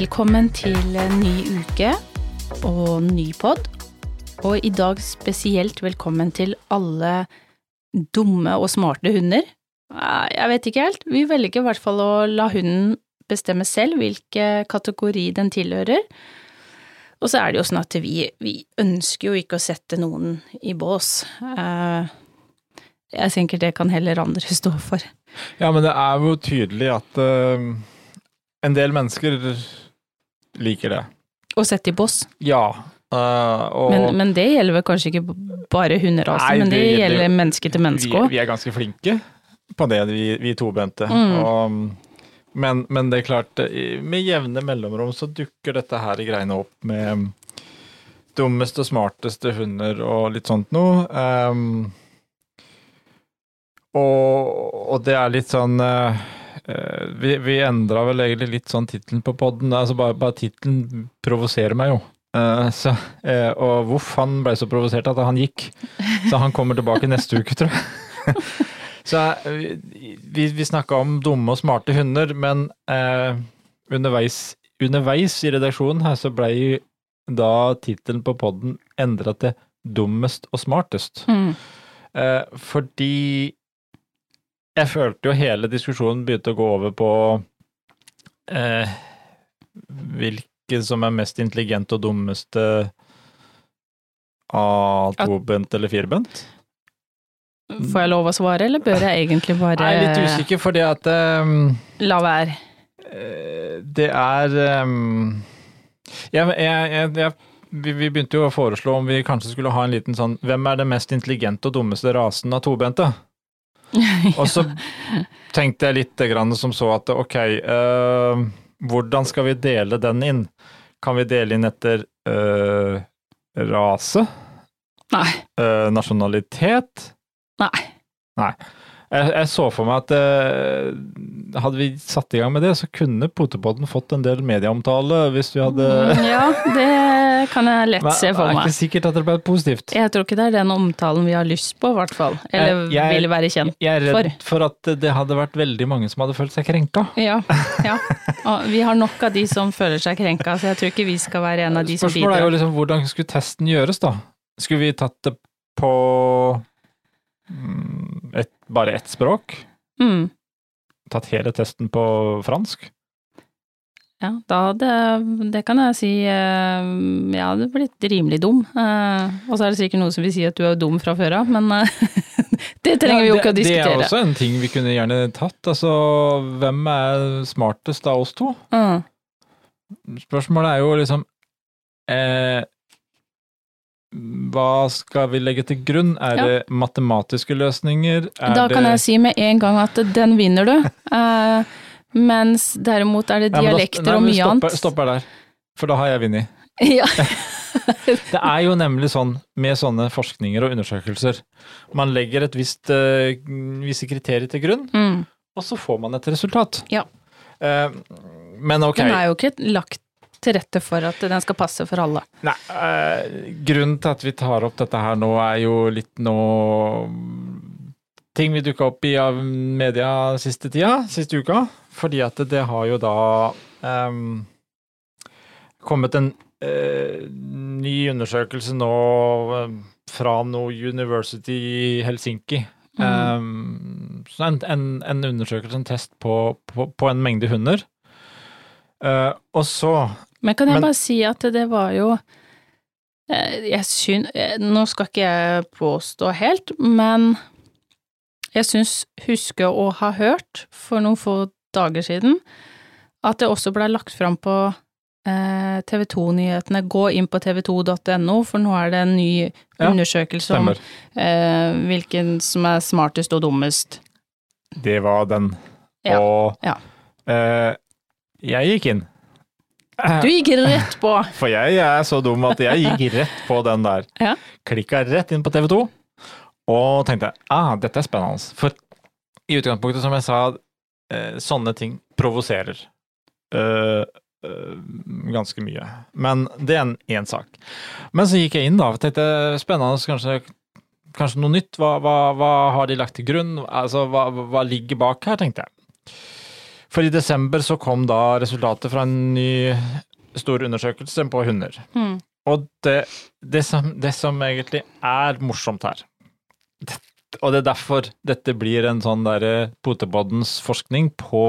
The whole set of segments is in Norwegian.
Velkommen til en ny uke og ny pod. Og i dag spesielt velkommen til alle dumme og smarte hunder. Jeg vet ikke helt. Vi velger i hvert fall å la hunden bestemme selv hvilken kategori den tilhører. Og så er det jo sånn at vi, vi ønsker jo ikke å sette noen i bås. Eh, Jeg tenker det kan heller andre stå for. Ja, men det er jo tydelig at eh, en del mennesker liker det. Og sett i bås. Ja. Uh, og Men, men det gjelder vel kanskje ikke bare hunderasen, men det, det gjelder- det, menneske til menneske vi, òg. vi er ganske flinke på det, vi, vi tobente. Mm. Og, men, men det er klart, med jevne mellomrom så dukker dette her i greiene opp med dummeste og smarteste hunder og litt sånt noe. Um, og, og det er litt sånn eh, Vi, vi endra vel egentlig litt sånn tittelen på podden. Altså bare, bare tittelen provoserer meg jo. Eh, så, eh, og Voff han ble så provosert at han gikk. Så han kommer tilbake neste uke, tror jeg. så eh, vi, vi snakka om dumme og smarte hunder, men eh, underveis, underveis i redaksjonen her så blei da tittelen på podden endra til Dummest og smartest. Mm. Eh, fordi jeg følte jo hele diskusjonen begynte å gå over på eh, hvilken som er mest intelligent og dummeste av tobent eller firbent. Får jeg lov å svare, eller bør jeg egentlig bare Jeg er litt usikker, fordi at um, la være? Eh, Det er um, jeg, jeg, jeg, vi begynte jo å foreslå om vi kanskje skulle ha en liten sånn Hvem er den mest intelligente og dummeste rasen av tobente? Og så tenkte jeg litt grann som så at ok, eh, hvordan skal vi dele den inn? Kan vi dele inn etter eh, rase? Nei. Eh, nasjonalitet? Nei. Nei. Jeg, jeg så for meg at eh, hadde vi satt i gang med det, så kunne Potepodden fått en del medieomtale hvis vi hadde Mm, Ja, det kan jeg lett Men se for meg. Det er ikke sikkert at det ble positivt. Jeg tror ikke det er den omtalen vi har lyst på, i hvert fall. Eller Jeg- jeg- vil være kjent for. Jeg er redd for. for at det hadde vært veldig mange som hadde følt seg krenka. Ja, ja. Og vi har nok av de som føler seg krenka, så jeg tror ikke vi skal være en av de som Spørsmålet er jo liksom hvordan skulle testen gjøres, da? Skulle vi tatt det på mm, et, bare ett språk? Mm. Tatt hele testen på fransk? Ja, da hadde Det kan jeg si eh, Jeg hadde blitt rimelig dum. Eh, Og så er det sikkert noen som vil si at du er dum fra før av, men eh, det trenger vi jo ikke å diskutere. Det er også en ting vi kunne gjerne tatt. Altså, hvem er smartest av oss to? Mm. Spørsmålet er jo liksom eh, Hva skal vi legge til grunn? Er Ja. det matematiske løsninger? Er Da kan jeg si med en gang at den vinner du. Mens derimot er det Ja, da- dialekter nei, og mye stopper, annet. Stopper der, for da har jeg vunnet. Ja. Det er jo nemlig sånn med sånne forskninger og undersøkelser. Man legger et visst, uh, visse kriterier til grunn, Mm. og så får man et resultat. Ja. Uh, men ok. Den er jo ikke lagt til rette for at den skal passe for alle. Nei, uh, grunnen til at vi tar opp dette her nå, er jo litt nå Ting vi dukka opp i av media siste tida, siste uka. Fordi at det har jo da um, kommet en uh, ny undersøkelse nå uh, fra noe University i Helsinki. Mm. Um, en, en, en undersøkelse, en test på, på, på en mengde hunder. Uh, og så Men kan jeg Men- bare si at det var jo eh, Jeg syn... Nå skal ikke jeg påstå helt, men jeg syns huske å ha hørt for noen få dager siden at det også blei lagt fram på eh, TV 2-nyhetene. Gå inn på tv2.no, for nå er det en ny Ja, undersøkelse om eh, hvilken som er smartest og dummest. Det var den. Ja, Og ja. eh, jeg gikk inn. Du gikk rett på! For jeg er så dum at jeg gikk rett på den der. Ja. Klikka rett inn på TV 2 og tenkte ah, dette er spennende. For i utgangspunktet, som jeg sa, eh, sånne ting provoserer. Uh, uh, ganske mye. Men det er en én sak. Men så gikk jeg inn, da. og Tenkte spennende, kanskje, kanskje noe nytt. Hva, hva, hva har de lagt til grunn? Altså, hva, hva ligger bak her, tenkte jeg. For i desember så kom da resultatet fra en ny stor undersøkelse på hunder. Mm. Og det, det, som, det som egentlig er morsomt her, og det er derfor dette blir en sånn derre potepoddens forskning på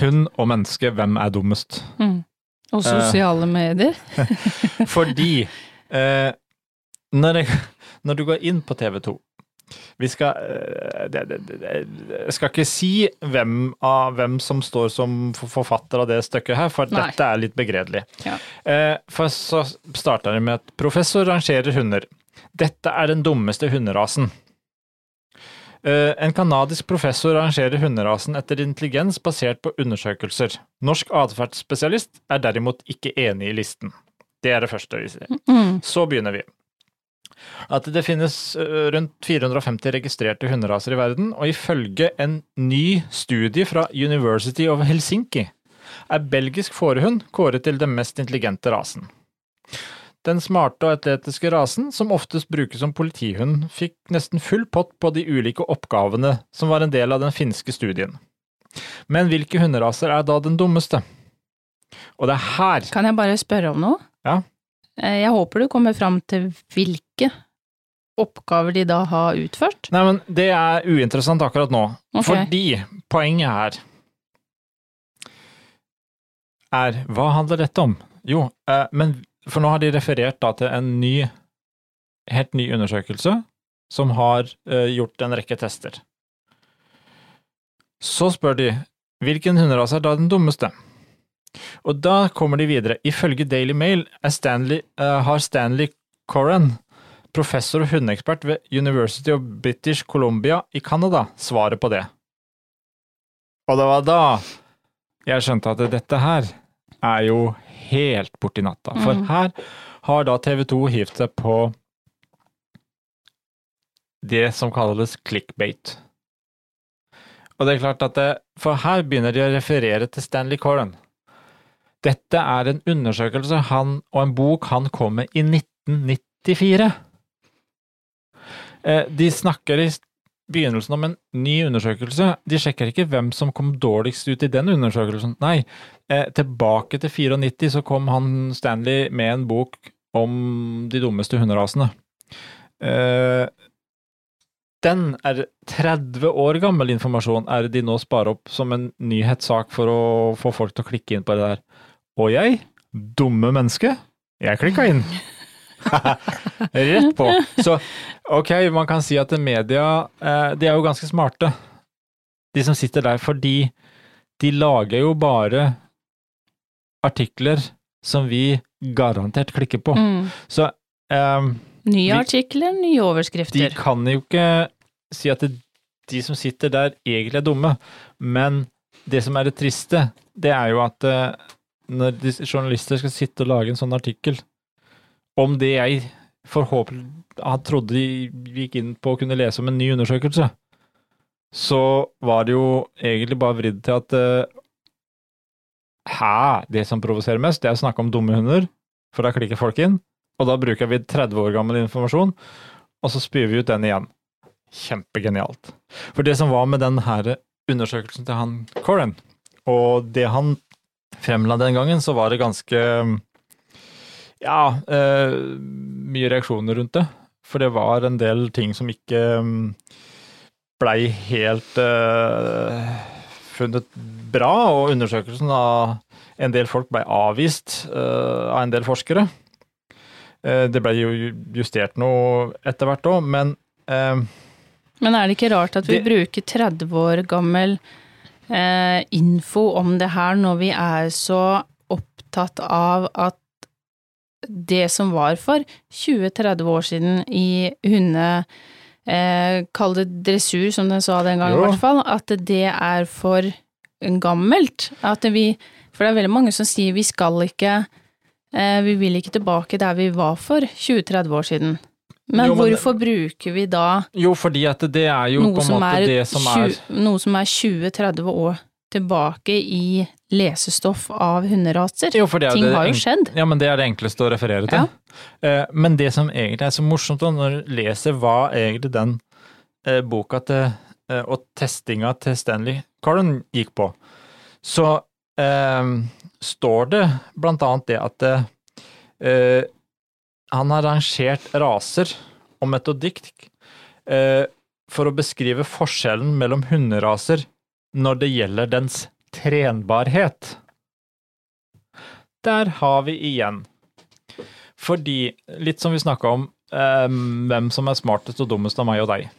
hund og menneske, hvem er dummest? Mm. Og sosiale medier. Fordi eh, når, jeg, når du går inn på TV 2 vi skal, eh, jeg skal ikke si hvem, av, hvem som står som forfatter av det stykket her, for Nei. dette er litt begredelig. Ja. Eh, for så starter det med at professor rangerer hunder. Dette er den dummeste hunderasen. Eh, En kanadisk professor rangerer hunderasen etter intelligens basert på undersøkelser. Norsk atferdsspesialist er derimot ikke enig i listen. Det er det første vi. Mm. Så begynner vi. At det finnes rundt 450 registrerte hunderaser i verden, og ifølge en ny studie fra University of Helsinki er belgisk fårehund kåret til den mest intelligente rasen. Den smarte og atletiske rasen, som oftest brukes som politihund, fikk nesten full pott på de ulike oppgavene som var en del av den finske studien. Men hvilke hunderaser er da den dummeste? Og det er her Kan jeg bare spørre om noe? Ja. Eh, Jeg håper du kommer fram til hvilke oppgaver de da har utført. Nei, men det er uinteressant akkurat nå. Ok. Fordi poenget her er Hva handler dette om? Jo, eh, men for nå har de referert da til en ny, helt ny undersøkelse som har uh, gjort en rekke tester. Så spør de hvilken hunderase er da den dummeste? Og da kommer de videre. Ifølge Daily Mail Stanley, uh, har Stanley Coran, professor og hundeekspert ved University of British Columbia i Canada, svaret på det. Og det var da jeg skjønte at dette her er jo helt borti natta. For mm. her har da TV 2 hivd seg på det som kalles clickbait. Og det er klart at det, For her begynner de å referere til Stanley Coren. Dette er en undersøkelse han, og en bok han kom med i 1994. Eh, De snakker i begynnelsen om en ny undersøkelse. De sjekker ikke hvem som kom dårligst ut i den undersøkelsen. Nei, eh, tilbake til 94 så kom han Stanley med en bok om de dummeste hunderasene. Eh, Den er 30 år gammel informasjon, er de nå sparer opp som en nyhetssak for å få folk til å klikke inn på det der. Og jeg, dumme menneske, jeg klikka inn. Rett på. Så ok, man kan si at media, eh, de er jo ganske smarte, de som sitter der, fordi de lager jo bare artikler som vi garantert klikker på. Mm. Så um, Nye artikler, nye de kan jo ikke si at det, de som sitter der egentlig er dumme, men det som er det triste, det er jo at eh, når journalister skal sitte og lage en sånn artikkel om det jeg forhåpentlig han trodde de gikk inn på å kunne lese om en ny undersøkelse, så var det jo egentlig bare vridd til at eh, Hæ? Det som provoserer mest, det er å snakke om dumme hunder, for da klikker folk inn. Og da bruker vi 30 år gammel informasjon, og så spyr vi ut den igjen. Kjempegenialt. For det som var med den her undersøkelsen til han Coren, og det han fremla den gangen, så var det ganske ja, eh, mye reaksjoner rundt det. For det var en del ting som ikke mm, blei helt eh, funnet bra, og undersøkelsen av en del folk blei avvist eh, av en del forskere. Eh, det blei jo justert noe etter hvert òg, men eh, Men er det ikke rart at vi Det- bruker 30 år gammel eh, info om det her når vi er så opptatt av at det som var for 20-30 år siden i hunde... Eh, Kall det dressur, som den sa den gangen, i hvert fall. At det er for gammelt. At vi For det er veldig mange som sier vi skal ikke eh, Vi vil ikke tilbake der vi var for 20-30 år siden. Men, Jo, men- hvorfor bruker vi da Jo, fordi at det er jo på en måte er det som er 20 noe som er 20-30 år tilbake i lesestoff av hunderaser? Jo, Ting det har jo skjedd. Ja, men det er det enkleste å referere til. Ja. Men det som egentlig er så morsomt da, når du leser hva egentlig den eh, boka til, eh, og testinga til Stanley Carlon gikk på, så eh, står det blant annet det at eh, han har rangert raser og metodikk eh, for å beskrive forskjellen mellom hunderaser når det gjelder dens trenbarhet. Der har vi igjen. Fordi, litt som vi snakka om, eh, hvem som er smartest og dummest av meg og deg.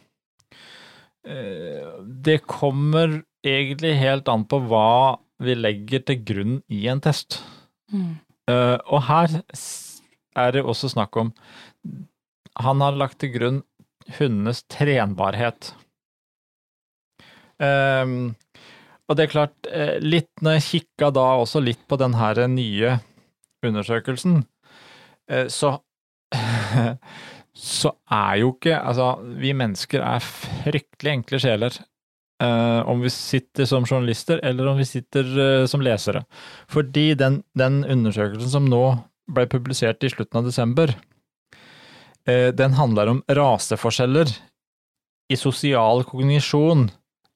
Eh, det kommer egentlig helt an på hva vi legger til grunn i en test. Mm. Eh, og her er det også snakk om Han har lagt til grunn hundenes trenbarhet. Ehm, og det er klart, eh, litt når jeg kikka da også litt på den her nye undersøkelsen, eh, så så er jo ikke Altså, vi mennesker er fryktelig enkle sjeler. Uh, om vi sitter som journalister, eller om vi sitter uh, som lesere. Fordi den, den undersøkelsen som nå ble publisert i slutten av desember, uh, den handler om raseforskjeller i sosial kognisjon,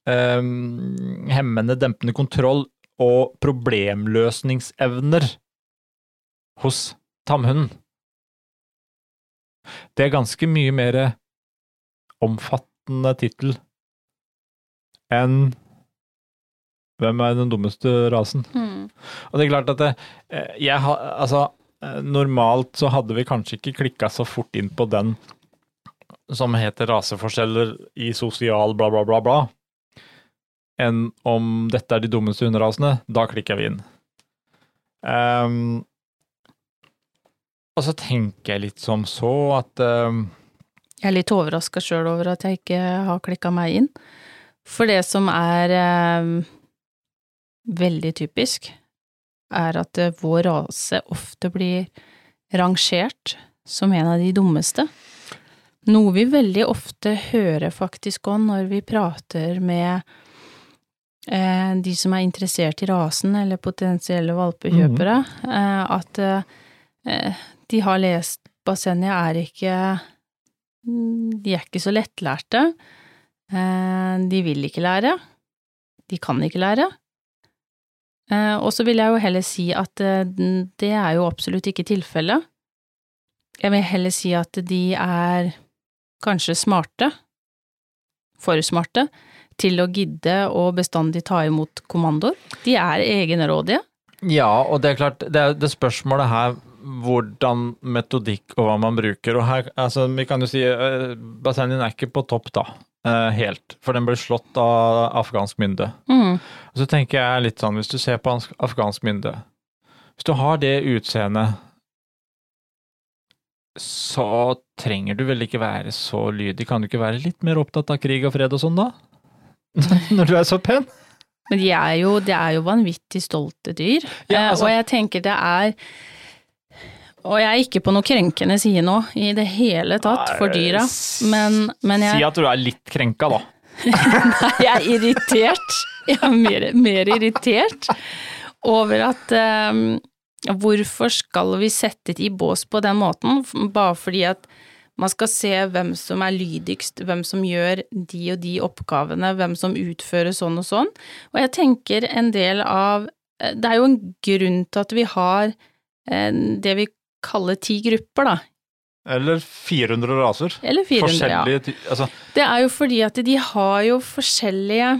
eh, hemmende, dempende kontroll og problemløsningsevner hos tamhunden. Det er ganske mye mer omfattende tittel enn Hvem er den dummeste rasen? Mm. Og det er klart at det, eh, jeg har, altså, eh, normalt så hadde vi kanskje ikke klikka så fort inn på den som heter raseforskjeller i sosial bla, bla, bla, bla, enn om dette er de dummeste hunderasene. Da klikker vi inn. Um, og så tenker jeg litt som så at um, Jeg er litt overraska sjøl over at jeg ikke har klikka meg inn. For det som er um, veldig typisk, er at eh, vår rase ofte blir rangert som en av de dummeste. Noe vi veldig ofte hører faktisk òg når vi prater med de som er interessert i rasen, eller potensielle valpekjøpere, eh, at eh, de har lest Bassenia er ikke De er ikke så lettlærte. Eh, De vil ikke lære. De kan ikke lære. Eh, Og så vil jeg jo heller si at eh, det er jo absolutt ikke tilfellet. Jeg vil heller si at de er kanskje smarte, for smarte, til å gidde å bestandig ta imot kommandoer. De er egenrådige. Ja, og det er klart, det er det spørsmålet her hvordan metodikk og hva man bruker. Og her, altså, vi kan jo si uh, er ikke på topp, da. eh, helt. For den ble slått av afghansk mynde. Mm. Og så tenker jeg litt sånn, hvis du ser på afghansk mynde Hvis du har det utseendet, så trenger du vel ikke være så lydig. Kan du ikke være litt mer opptatt av krig og fred og sånn, da? Når du er så pen? Men de er jo, de er jo vanvittig stolte dyr, Ja, Eh, altså- og jeg tenker det er Og jeg er ikke på noe krenkende side nå, i det hele tatt, for dyra, men, men jeg Si at du er litt krenka, da. Nei, jeg er irritert. Jeg er mer, mer irritert over at um, Hvorfor skal vi sette de i bås på den måten, bare fordi at man skal se hvem som er lydigst, hvem som gjør de og de oppgavene, hvem som utfører sånn og sånn. Og jeg tenker en del av eh, Det er jo en grunn til at vi har eh, det vi kaller ti grupper, da. Eller 400 raser. Eller 400, ja. Altså, Det er jo fordi at de har jo forskjellige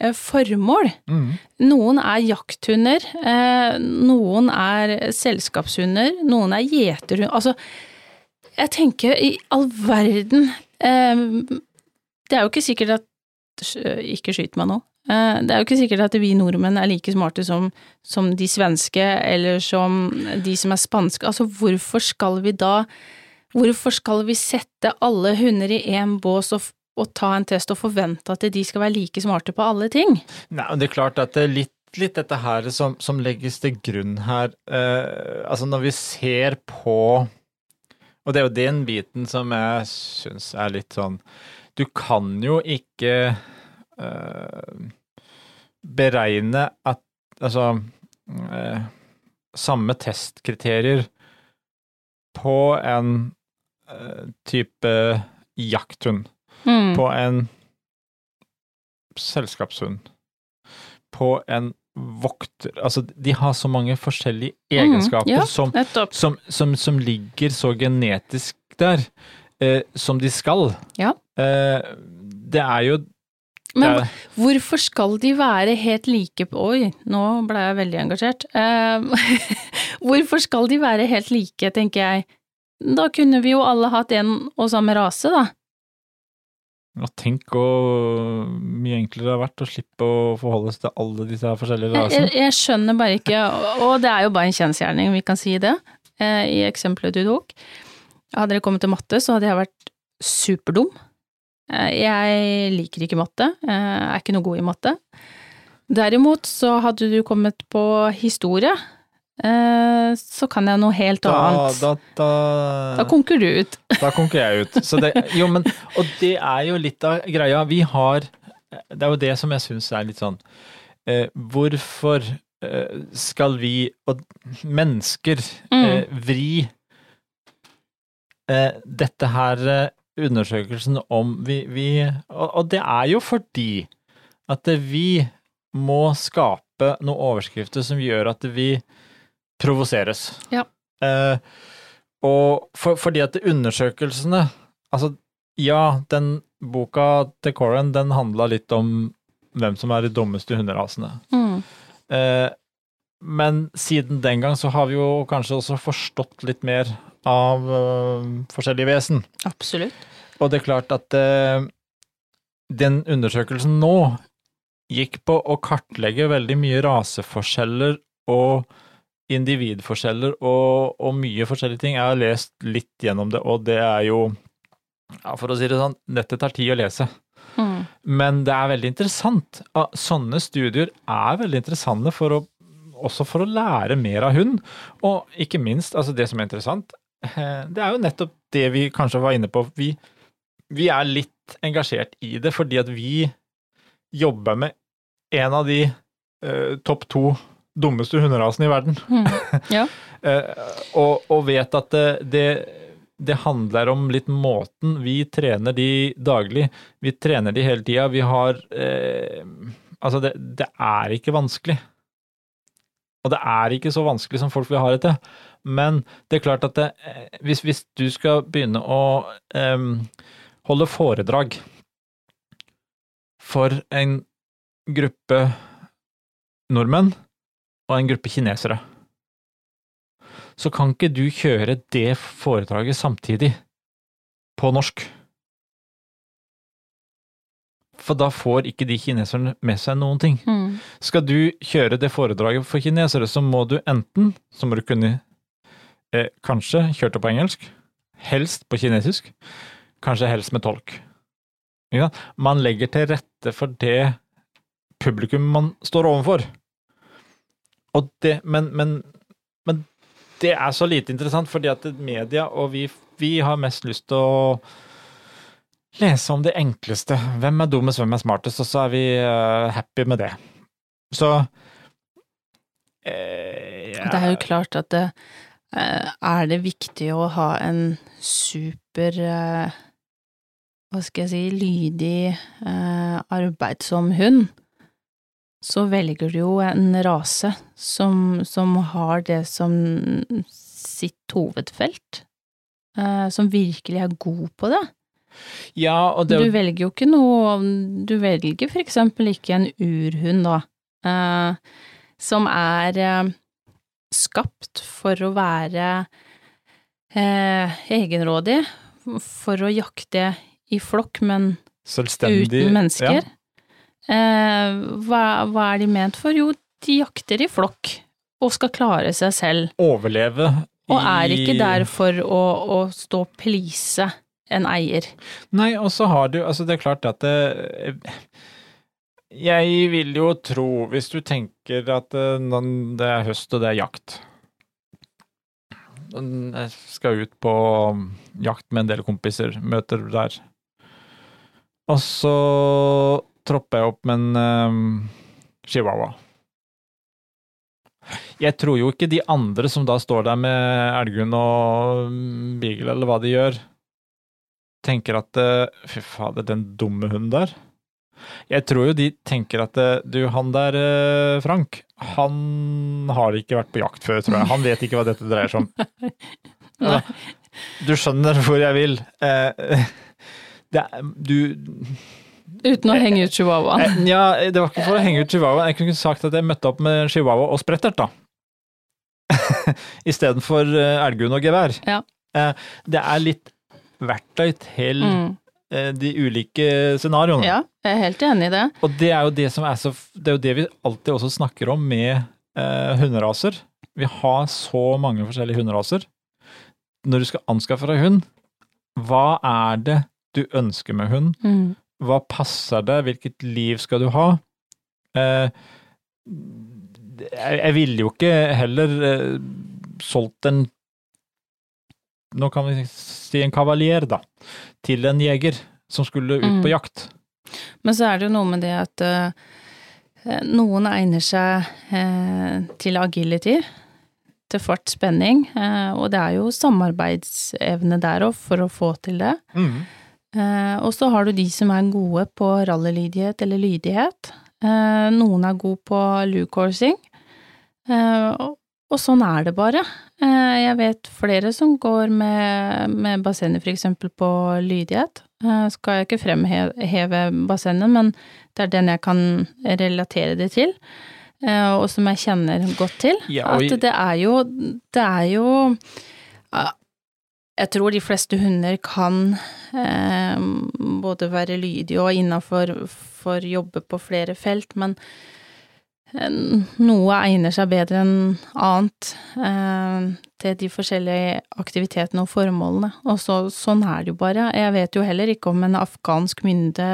eh, formål. mm. Noen er jakthunder, noen er selskapshunder, noen er gjeterhunder. Altså, jeg tenker i all verden eh, Det er jo ikke sikkert at Ikke skyt meg nå. Eh, det er jo ikke sikkert at vi nordmenn er like smarte som, som de svenske, eller som de som er spanske. Altså, hvorfor skal vi da Hvorfor skal vi sette alle hunder i én bås og, og ta en test og forvente at de skal være like smarte på alle ting? Nei, det er klart at det er litt, litt dette her som, som legges til grunn her. Eh, altså når vi ser på Og det er jo den biten som jeg syns er litt sånn Du kan jo ikke øh, beregne at Altså øh, Samme testkriterier på en øh, type jakthund Mm. på en selskapshund. på en vokter Altså, de har så mange forskjellige egenskaper Mm, ja, som, som, som, som ligger så genetisk der, eh, som de skal. Ja. Eh, det er jo Men er, hvorfor skal de være helt like på Oi, nå ble jeg veldig engasjert. Eh, hvorfor skal de være helt like, tenker jeg. Da kunne vi jo alle hatt en og samme rase, da. Og Tenk hvor mye enklere det har vært å slippe å forholde seg til alle disse forskjellige rasene. jeg, jeg skjønner bare ikke, og- det er jo bare en kjensgjerning, vi kan si det, eh, i eksempelet du tok. Hadde det kommet til matte, så hadde jeg vært superdum. Eh, Jeg liker ikke matte, jeg er ikke noe god i matte. Derimot så hadde du kommet på historie, eh, så kan jeg noe helt Da, annet. da, da, Da konker du ut. Da konker jeg ut. Så det, jo, men, og det er jo litt av greia. Vi har Det er jo det som jeg syns er litt sånn eh, Hvorfor eh, skal vi, og mennesker, eh, vri eh, dette her eh, undersøkelsen om vi, vi og, og det er jo fordi at vi må skape noen overskrifter som gjør at vi provoseres. Ja. Eh, og for, fordi at undersøkelsene Altså, ja, den boka til Coran, den handla litt om hvem som er de dummeste hunderasene. Mm. Eh, men siden den gang så har vi jo kanskje også forstått litt mer av eh, forskjellige vesen. Absolutt. Og det er klart at eh, den undersøkelsen nå gikk på å kartlegge veldig mye raseforskjeller og individforskjeller og, og mye forskjellige ting. Jeg har lest litt gjennom det, og det er jo, ja, for å si det sånn, dette tar tid å lese. Mm. Men det er veldig interessant. Sånne studier er veldig interessante for å, også for å lære mer av hund. Og ikke minst, altså det som er interessant, eh, det er jo nettopp det vi kanskje var inne på. Vi, vi er litt engasjert i det fordi at vi jobber med en av de uh, topp to dummeste hunderasen i verden. Mm. Ja. Eh, og, og vet at det, det, det handler om litt måten vi trener de daglig. Vi trener de hele tida. Vi har eh, Altså, det, det er ikke vanskelig. Og det er ikke så vanskelig som folk vil ha det til. Men det er klart at det, eh, hvis, hvis du skal begynne å eh, holde foredrag for en gruppe nordmenn og en gruppe kinesere, så kan ikke du kjøre det foredraget samtidig på norsk. For da får ikke de kineserne med seg noen ting. Mm. Skal du kjøre det foredraget for kinesere, så må du enten, så må du kunne eh, kanskje kjørt det på engelsk, helst på kinesisk, kanskje helst med tolk. Ja. Man legger til rette for det publikum man står overfor. Det, men, men, men det er så lite interessant, fordi at media og vi, vi har mest lyst til å lese om det enkleste. Hvem er dummest, hvem er smartest, og så er vi uh, happy med det. Så eh, Og Det er jo klart at det, eh, er det viktig å ha en super eh, Hva skal jeg si lydig, eh, arbeidsom hund, så velger du jo en rase som, som har det som sitt hovedfelt. eh, Som virkelig er god på det. Ja, og det Du velger jo ikke noe Du velger for eksempel ikke en urhund, da, eh, som er eh, skapt for å være egenrådig, for å jakte i flokk, men uten mennesker. Ja. Eh, hva, hva er de ment for? Jo, de jakter i flokk, og skal klare seg selv. Overleve Og er ikke der for å, å stå og please en eier. Nei, og så har du Altså, det er klart at det Jeg vil jo tro, hvis du tenker at eh, det er høst og det er jakt Jeg skal ut på jakt med en del kompiser, møter der. Og så tropper jeg opp med en uh, chihuahua. Jeg tror jo ikke de andre som da står der med elghund og beagle, eller hva de gjør, tenker at eh, fy fader, den dumme hunden der. Jeg tror jo de tenker at eh, du, han der eh, Frank, han har ikke vært på jakt før, tror jeg. Han vet ikke hva dette dreier seg om. Nei. Du skjønner hvor jeg vil. Det du Uten å henge ut chihuahuaen. eh, Ja, det var ikke for å henge ut chihuahua. Jeg kunne sagt at jeg møtte opp med chihuahua og sprettert, da. Istedenfor eh, elghund og gevær. Ja. Eh, Det er litt verktøy til Mm. eh, de ulike scenarioene. Ja, jeg er helt enig i det. Og det er jo det som er så Det er jo det vi alltid også snakker om med eh, hunderaser. Vi har så mange forskjellige hunderaser. Når du skal anskaffe deg hund, hva er det du ønsker med hund? Mm. Hva passer deg? Hvilket liv skal du ha? Eh, jeg, jeg ville jo ikke heller eh, solgt en Nå kan vi si en kavalier, da. Til en jeger som skulle ut Mm. på jakt. Men så er det jo noe med det at eh, noen egner seg eh, til agility, til fart, spenning, eh, og det er jo samarbeidsevne der òg for å få til det. Eh, og så har du de som er gode på rallylydighet eller lydighet. Eh, noen er gode på lukehorsing. Eh, og, sånn er det bare. Eh, jeg vet flere som går med, med bassenget eksempel på lydighet. Eh, skal jeg ikke fremheve bassenget, men det er den jeg kan relatere det til. eh, Og som jeg kjenner godt til. Ja, og At det er jo Det er jo Jeg tror de fleste hunder kan eh, både være lydige og innafor for jobbe på flere felt, men eh, noe egner seg bedre enn annet eh, til de forskjellige aktivitetene og formålene. Og så, sånn er det jo bare. Jeg vet jo heller ikke om en afghansk mynde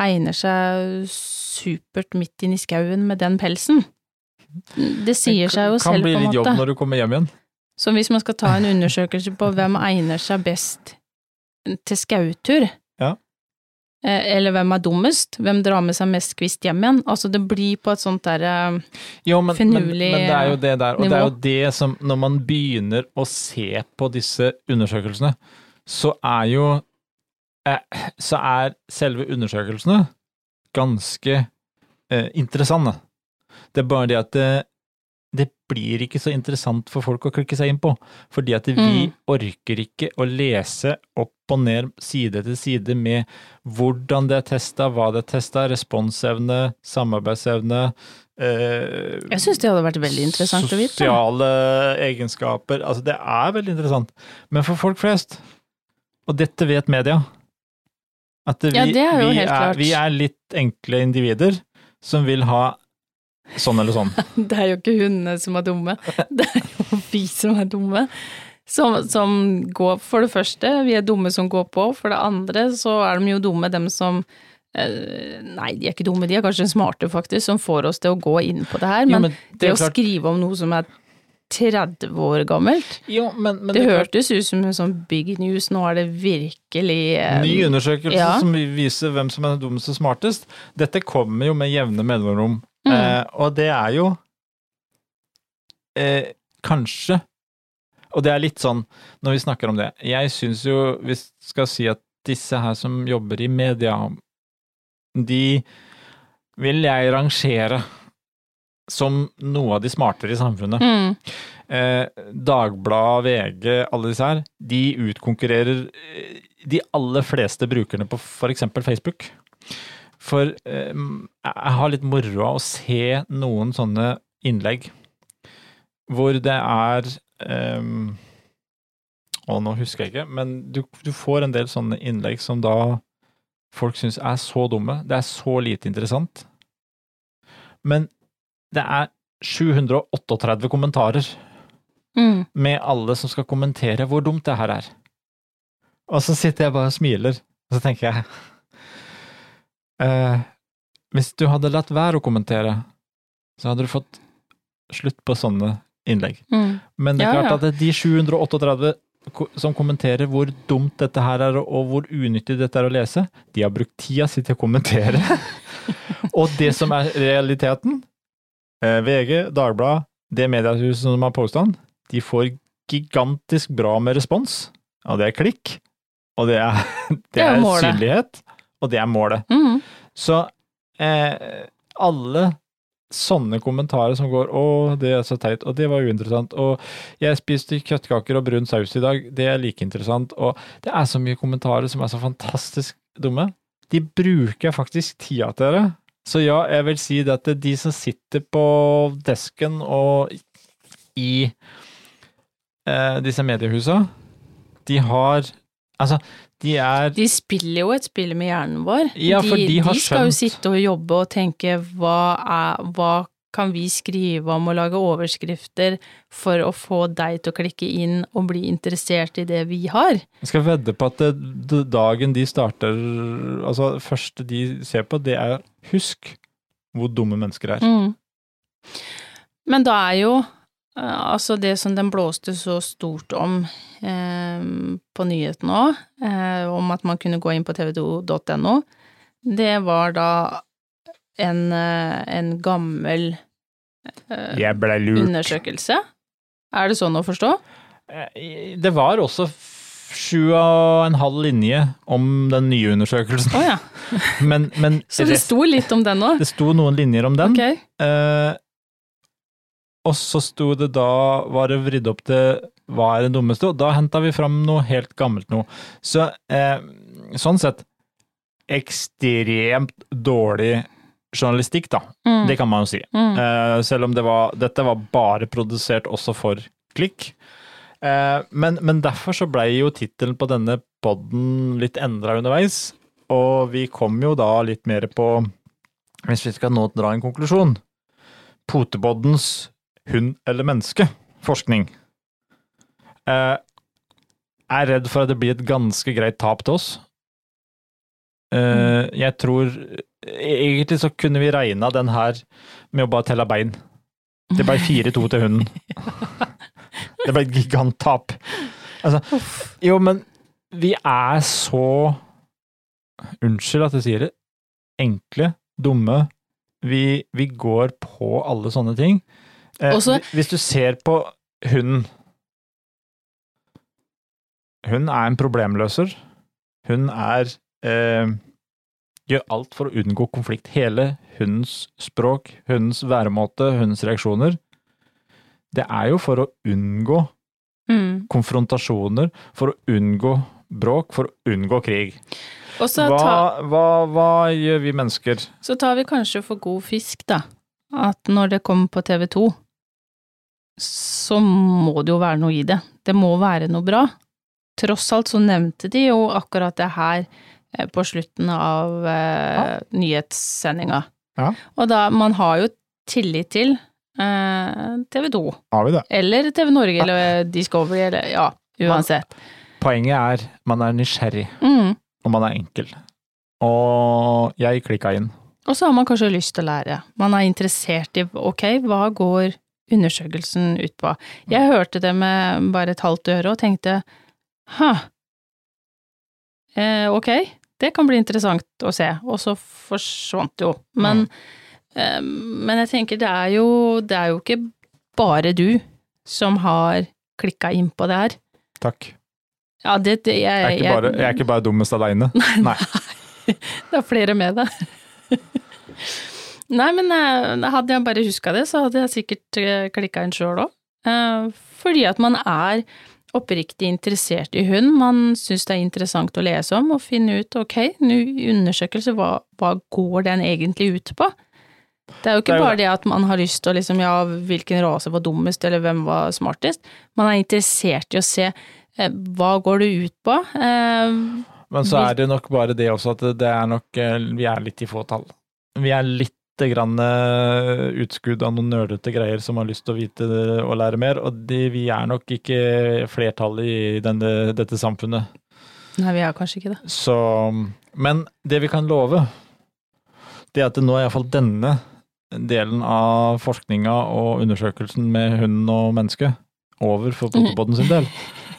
egner seg supert midt inn i skauen med den pelsen. Det sier seg jo selv, på en måte. Kan bli litt jobb når du kommer hjem igjen. Så hvis man skal ta en undersøkelse på hvem egner seg best til skautur, Ja. eh, eller hvem er dummest, hvem drar med seg mest kvist hjem igjen, altså det blir på et sånt derre finurlig nivå. men, men det er jo det der, og det er jo det som Når man begynner å se på disse undersøkelsene, så er jo eh, Så er selve undersøkelsene ganske eh, interessante. Det er bare det at det, blir ikke så interessant for folk å klikke seg inn på, fordi at vi Mm. orker ikke å lese opp og ned side til side med hvordan det er testa, hva det er testa, responsevne, samarbeidsevne eh, Jeg syns det hadde vært veldig interessant å vite. Sosiale egenskaper. Altså, det er veldig interessant. Men for folk flest, og dette vet media, at vi, Ja, det er jo vi, helt er, klart. vi er litt enkle individer som vil ha sånn eller sånn. Det er jo ikke hundene som er dumme, det er jo vi som er dumme. Som, som går For det første, vi er dumme som går på. For det andre så er de jo dumme, dem som eh, Nei, de er ikke dumme, de er kanskje smarte, faktisk, som får oss til å gå inn på det her. Jo, Men, men det det å klart- skrive om noe som er 30 år gammelt Jo, men, men Det det hørtes ut som en sånn big news, nå er det virkelig um, Ny undersøkelse ja. som viser hvem som er dummest og smartest. Dette kommer jo med jevne mellomrom, Mm. eh, og det er jo eh, kanskje Og det er litt sånn, når vi snakker om det Jeg syns jo vi skal si at disse her som jobber i media, de vil jeg rangere som noe av de smartere i samfunnet. mm, Eh, Dagbladet, VG, alle disse her, de utkonkurrerer eh, de aller fleste brukerne på f.eks. Facebook. For eh, jeg har litt moro av å se noen sånne innlegg hvor det er eh, Å, nå husker jeg ikke, men du, du får en del sånne innlegg som da folk syns er så dumme. Det er så lite interessant. Men det er 738 kommentarer mm. med alle som skal kommentere hvor dumt det her er. Og så sitter jeg bare og smiler, og så tenker jeg eh, Hvis du hadde latt være å kommentere, så hadde du fått slutt på sånne innlegg. Mm. Men det er Ja, klart ja. at de 738 som kommenterer hvor dumt dette her er, og hvor unyttig dette er å lese, de har brukt tida si til å kommentere. og det som er realiteten, eh, VG, Dagbladet, det mediehuset som har påstand, de får gigantisk bra med respons. Og det er klikk, og det er, det Det er er synlighet, og det er målet. Mm. Så eh, alle sånne kommentarer som går 'Å, det er så teit', og 'det var uinteressant', og 'jeg spiste kjøttkaker og brun saus i dag', det er like interessant, og det er så mye kommentarer som er så fantastisk dumme. De bruker faktisk tida til det. Så ja, jeg vil si det at de som sitter på desken og i eh, disse mediehusa, de har Altså, de er De spiller jo et spill med hjernen vår. Ja, for de har de skal jo sitte og jobbe og tenke hva er Hva kan vi skrive om og lage overskrifter for å få deg til å klikke inn og bli interessert i det vi har? Jeg skal vedde på at det, det dagen de starter Altså, første de ser på, det er husk hvor dumme mennesker er. Mm. Men da er jo altså det som den blåste så stort om eh, på nyhetene òg, eh, om at man kunne gå inn på tv2.no, det var da en, eh, en gammel eh, undersøkelse. Er det sånn å forstå? Eh, Det var også sju og en halv linje om den nye undersøkelsen, Oh, ja. men, men Så det sto litt om den òg? det sto noen linjer om den. Ok. Og så sto det da, var det vridd opp til hva er det dummeste, og da henta vi fram noe helt gammelt noe. Så eh, sånn sett ekstremt dårlig journalistikk, da. Mm. Det kan man jo si. Mm. Eh, selv om det var, dette var bare produsert også for klikk. Eh, men, men derfor så blei jo tittelen på denne podden litt endra underveis, og vi kom jo da litt mer på, hvis vi skal nå dra en konklusjon, Poteboddens hund eller menneske forskning. Eh, er redd for at det blir et ganske greit tap til oss. Eh, jeg tror Egentlig så kunne vi regna den her med å bare telle bein. Det ble 4-2 til hunden. Det ble et giganttap. Altså, jo, men vi er så Unnskyld at jeg sier det. Enkle, dumme. Vi, vi går på alle sånne ting. Eh, Også- hvis du ser på hunden Hun er en problemløser. Hun er eh, Gjør alt for å unngå konflikt. Hele hundens språk, hundens væremåte, hundens reaksjoner. Det er jo for å unngå Mm. konfrontasjoner, for å unngå bråk, for å unngå krig. Og så Hva, ta, hva, hva gjør vi mennesker? så tar vi kanskje for god fisk, da. At når det kommer på TV 2, så må det jo være noe i det. Det må være noe bra. Tross alt så nevnte de jo akkurat det her eh, på slutten av eh, nyhetssendinga. Ja. Og da, man har jo tillit til eh, TV 2, Har vi det? eller TV Norge, eller Discovery, eller ja, uansett. Poenget er man er nysgjerrig, Mm. og man er enkel. Og jeg klikka inn. Og så har man kanskje lyst til å lære. Man er interessert i ok, hva går undersøkelsen ut på? Jeg hørte det med bare et halvt øre og tenkte ha, eh, ok, det kan bli interessant å se, og så forsvant det jo. Men, eh, men jeg tenker det er jo, det er jo ikke bare du som har klikka inn på det her. Takk. Ja, det, det jeg, Jeg er ikke bare, jeg er ikke bare dummest aleine. Nei. Det er flere med deg. Nei, men eh, hadde jeg bare huska det, så hadde jeg sikkert klikka inn sjøl òg. Fordi at man er oppriktig interessert i hund. Man syns det er interessant å lese om og finne ut ok, nå undersøkelse, hva, hva går den egentlig ut på? Det er jo ikke Det er jo bare det at man har lyst til å liksom, ja, hvilken rase var dummest, eller hvem var smartest. Man er interessert i å se eh, hva går det ut på. Eh, Men så er det nok bare det også at det er nok eh, Vi er litt i fåtall. Vi er litt grann eh, utskudd av noen nerdete greier som har lyst til å vite og lære mer, og de, vi er nok ikke flertallet i denne, dette samfunnet. nei, vi er kanskje ikke det. Så Men det vi kan love, det er at det nå er iallfall denne delen av forskninga og undersøkelsen med hunden og mennesket over for Potepodden sin del.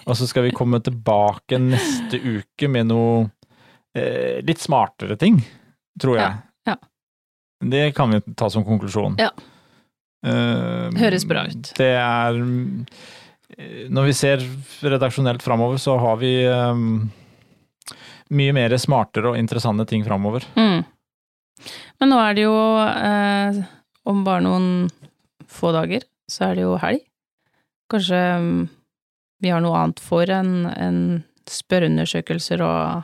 Og så skal vi komme tilbake neste uke med noe eh, litt smartere ting, tror jeg. Ja. Det kan vi ta som konklusjon. Ja. Eh, Høres bra ut. Det er eh, Når vi ser redaksjonelt framover, så har vi eh, mye mer smartere og interessante ting framover. Mm. Men nå er det jo eh, om bare noen få dager, så er det jo helg. Kanskje mm, vi har noe annet for enn en spørreundersøkelser og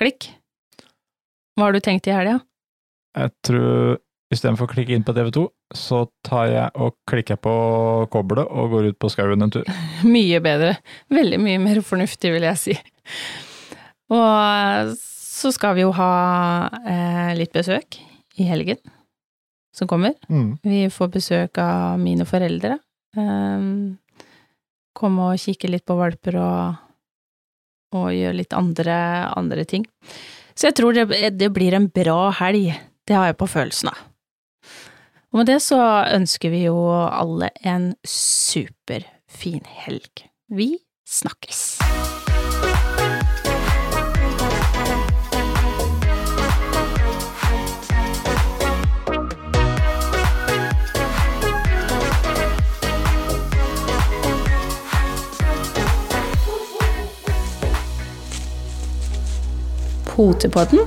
klikk. Hva har du tenkt i helga? Jeg tror istedenfor å klikke inn på TV2, så tar jeg og klikker på koblet og går ut på skauen en tur. Mye bedre. Veldig mye mer fornuftig, vil jeg si. Og så skal vi jo ha eh, litt besøk i helgen som kommer. Mm. Vi får besøk av mine foreldre. Eh, komme og kikke litt på valper og, og gjøre litt andre, andre ting. Så jeg tror det, det blir en bra helg. Det har jeg på følelsen av. Og med det så ønsker vi jo alle en superfin helg. Vi snakkes! Potepodden,